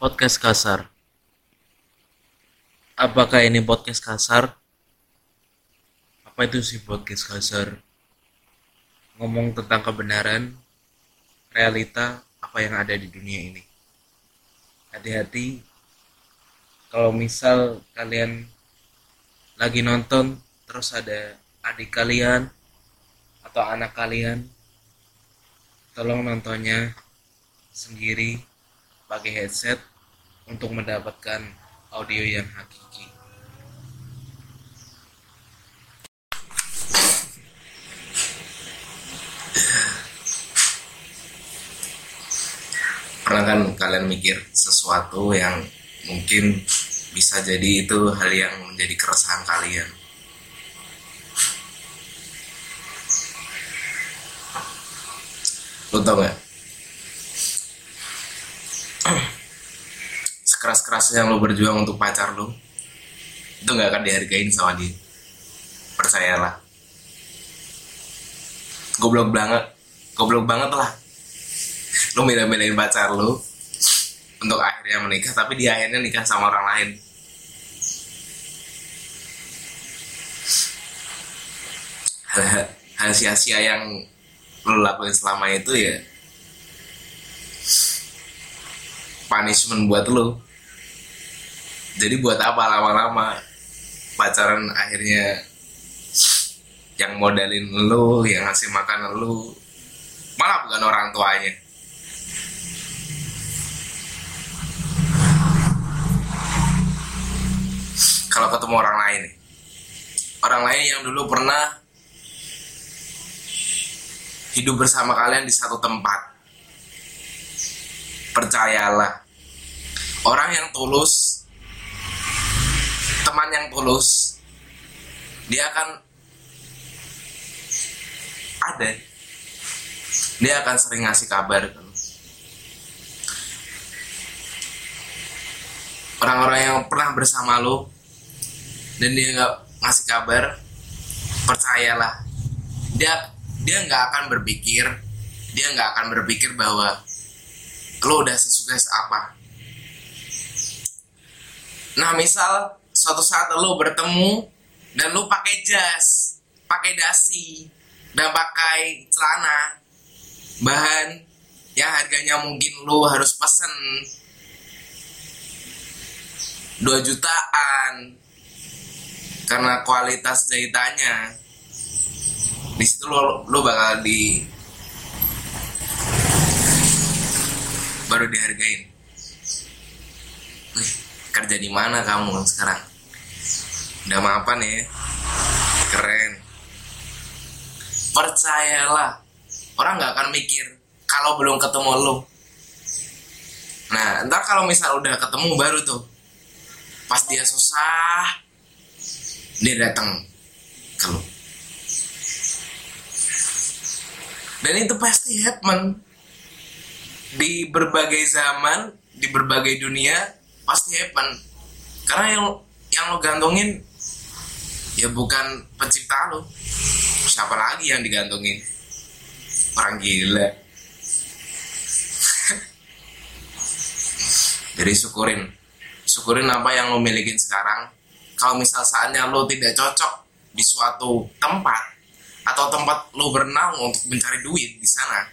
Podcast kasar. Apakah ini podcast kasar? Apa itu sih podcast kasar? Ngomong tentang kebenaran, realita, apa yang ada di dunia ini. Hati-hati kalau misal kalian lagi nonton terus ada adik kalian atau anak kalian tolong nontonnya sendiri pakai headset untuk mendapatkan audio yang hakiki. pernah kan kalian mikir sesuatu yang mungkin bisa jadi itu hal yang menjadi keresahan kalian lo tau gak sekeras-kerasnya lo berjuang untuk pacar lo itu gak akan dihargain sama dia. Percayalah. Goblok banget. Goblok banget lah. Lu milih-milihin pacar lu untuk akhirnya menikah tapi dia akhirnya nikah sama orang lain. Hal, hal sia-sia yang lu lakuin selama itu ya punishment buat lu jadi buat apa lama-lama? Pacaran akhirnya yang modalin lu yang ngasih makan lu malah bukan orang tuanya. Kalau ketemu orang lain orang lain yang dulu pernah hidup bersama kalian di satu tempat. Percayalah. Orang yang tulus teman yang tulus dia akan ada. Dia akan sering ngasih kabar orang-orang yang pernah bersama lo dan dia nggak ngasih kabar percayalah. Dia dia nggak akan berpikir dia nggak akan berpikir bahwa lo udah sesukses apa nah misal suatu saat lo bertemu dan lo pakai jas pakai dasi dan pakai celana bahan yang harganya mungkin lo harus pesen 2 jutaan karena kualitas jahitannya di situ lo, lo bakal di baru dihargain. Wih, kerja di mana kamu sekarang udah mapan ya keren. Percayalah orang nggak akan mikir kalau belum ketemu lo nah entar kalau misal udah ketemu baru tuh pas dia susah dia datang ke lo dan itu pasti happen. Di berbagai zaman di berbagai dunia pasti happen. Karena yang yang lo gantungin ya bukan pencipta lo. Siapa lagi yang digantungin? Orang gila. Jadi syukurin. Syukurin apa yang lo milikin sekarang. Kalau misal saatnya lo tidak cocok di suatu tempat atau tempat lo bernaung untuk mencari duit di sana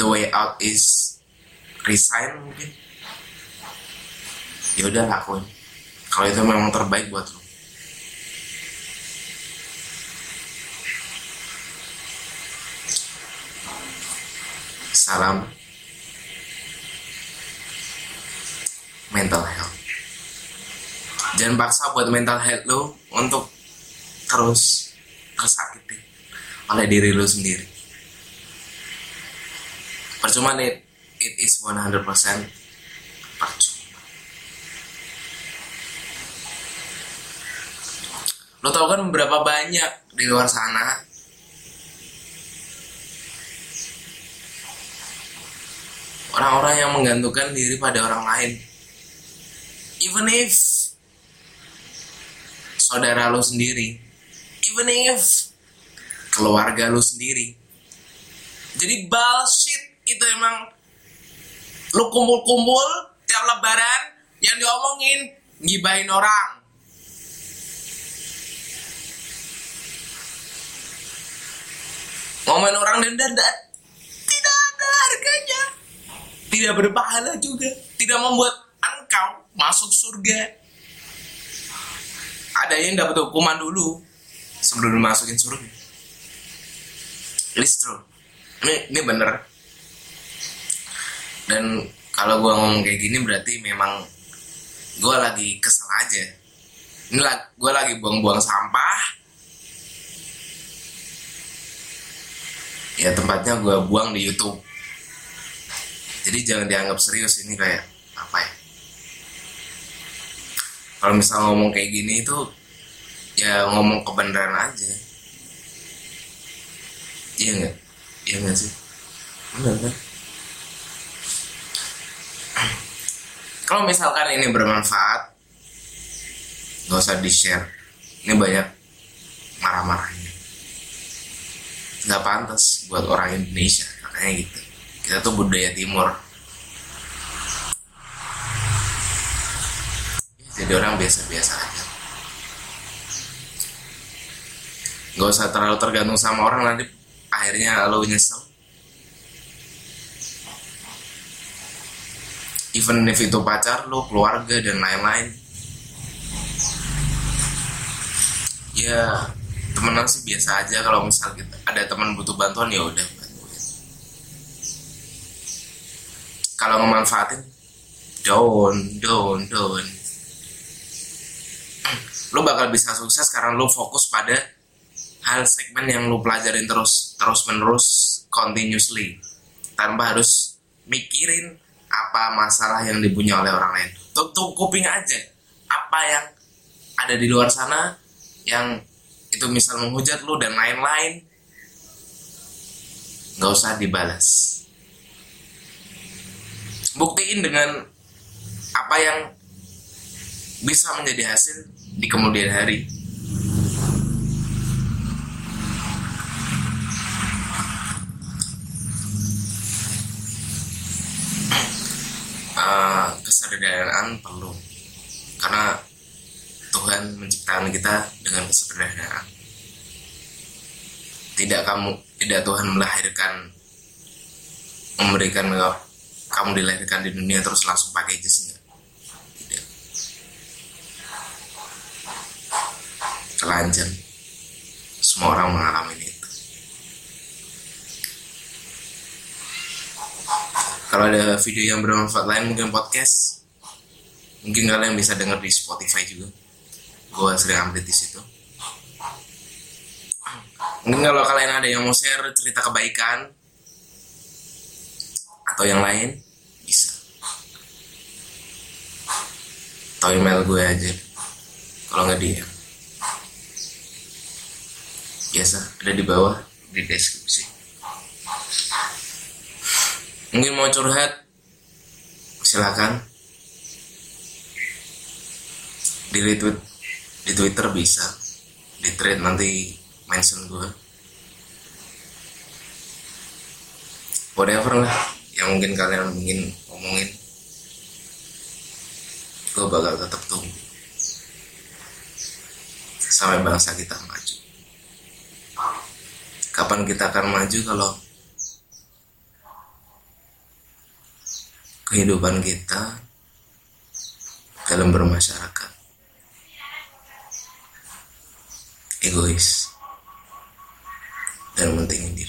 the way out is resign mungkin. Ya udah lakuin kalau itu memang terbaik buat lo salam. Mental health. Jangan paksa buat mental health lo untuk terus tersakiti oleh diri lo sendiri. Percuma it, it is 100% percuma lo tau kan berapa banyak di luar sana? Orang-orang yang menggantungkan diri pada orang lain. Even if saudara lo sendiri. Even if keluarga lo sendiri. Jadi bullshit. Itu emang lu kumpul-kumpul tiap lebaran yang diomongin ngibahin orang ngomongin orang dan dan tidak ada harganya tidak berpahala juga tidak membuat engkau masuk surga ada yang dapat hukuman dulu sebelum dimasukin surga true. Ini ini bener. Dan kalau gue ngomong kayak gini berarti memang gue lagi kesel aja. Ini gue lagi buang-buang sampah. Ya tempatnya gue buang di YouTube. Jadi jangan dianggap serius ini kayak apa ya? Kalau misal ngomong kayak gini itu ya ngomong kebenaran aja. Iya nggak? Iya nggak sih? Benar kan? Kalau misalkan ini bermanfaat nggak usah di share ini banyak marah-marahnya nggak pantas buat orang Indonesia katanya gitu. Kita tuh budaya timur. Jadi orang biasa-biasa aja. Nggak usah terlalu tergantung sama orang nanti akhirnya lo nyesel. Even if itu pacar lo keluarga dan lain-lain. Ya temenan sih biasa aja kalau misal kita ada teman butuh bantuan ya udah kalau ngemanfaatin don't don't don't lo bakal bisa sukses karena lo fokus pada hal segmen yang lu pelajarin terus terus menerus continuously. Tanpa harus mikirin apa masalah yang dipunya oleh orang lain. Tutup kuping aja. Apa yang ada di luar sana yang itu misal menghujat lu dan lain-lain. Nggak usah dibalas. Buktiin dengan apa yang bisa menjadi hasil di kemudian hari. Uh, kesederhanaan perlu. Karena Tuhan menciptakan kita dengan kesederhanaan. Tidak kamu tidak Tuhan melahirkan memberikan kamu dilahirkan di dunia terus langsung pakai jus tidak. Telanjang. Semua orang mengalami ini. Kalau ada video yang bermanfaat lain mungkin podcast. Mungkin kalian bisa dengar di Spotify juga gue sering update di situ. Mungkin kalau kalian ada yang mau share cerita kebaikan atau yang lain bisa. Atau email gue aja kalau nggak dia biasa ada di bawah di deskripsi. Mungkin mau curhat silakan. Di retweet di twitter bisa. Di thread nanti mention gue whatever lah yang mungkin kalian ingin omongin gue bakal tetap tunggu. Sampai bangsa kita maju. Kapan kita akan maju kalau kehidupan kita dalam bermasyarakat egois. Dan mentingin diri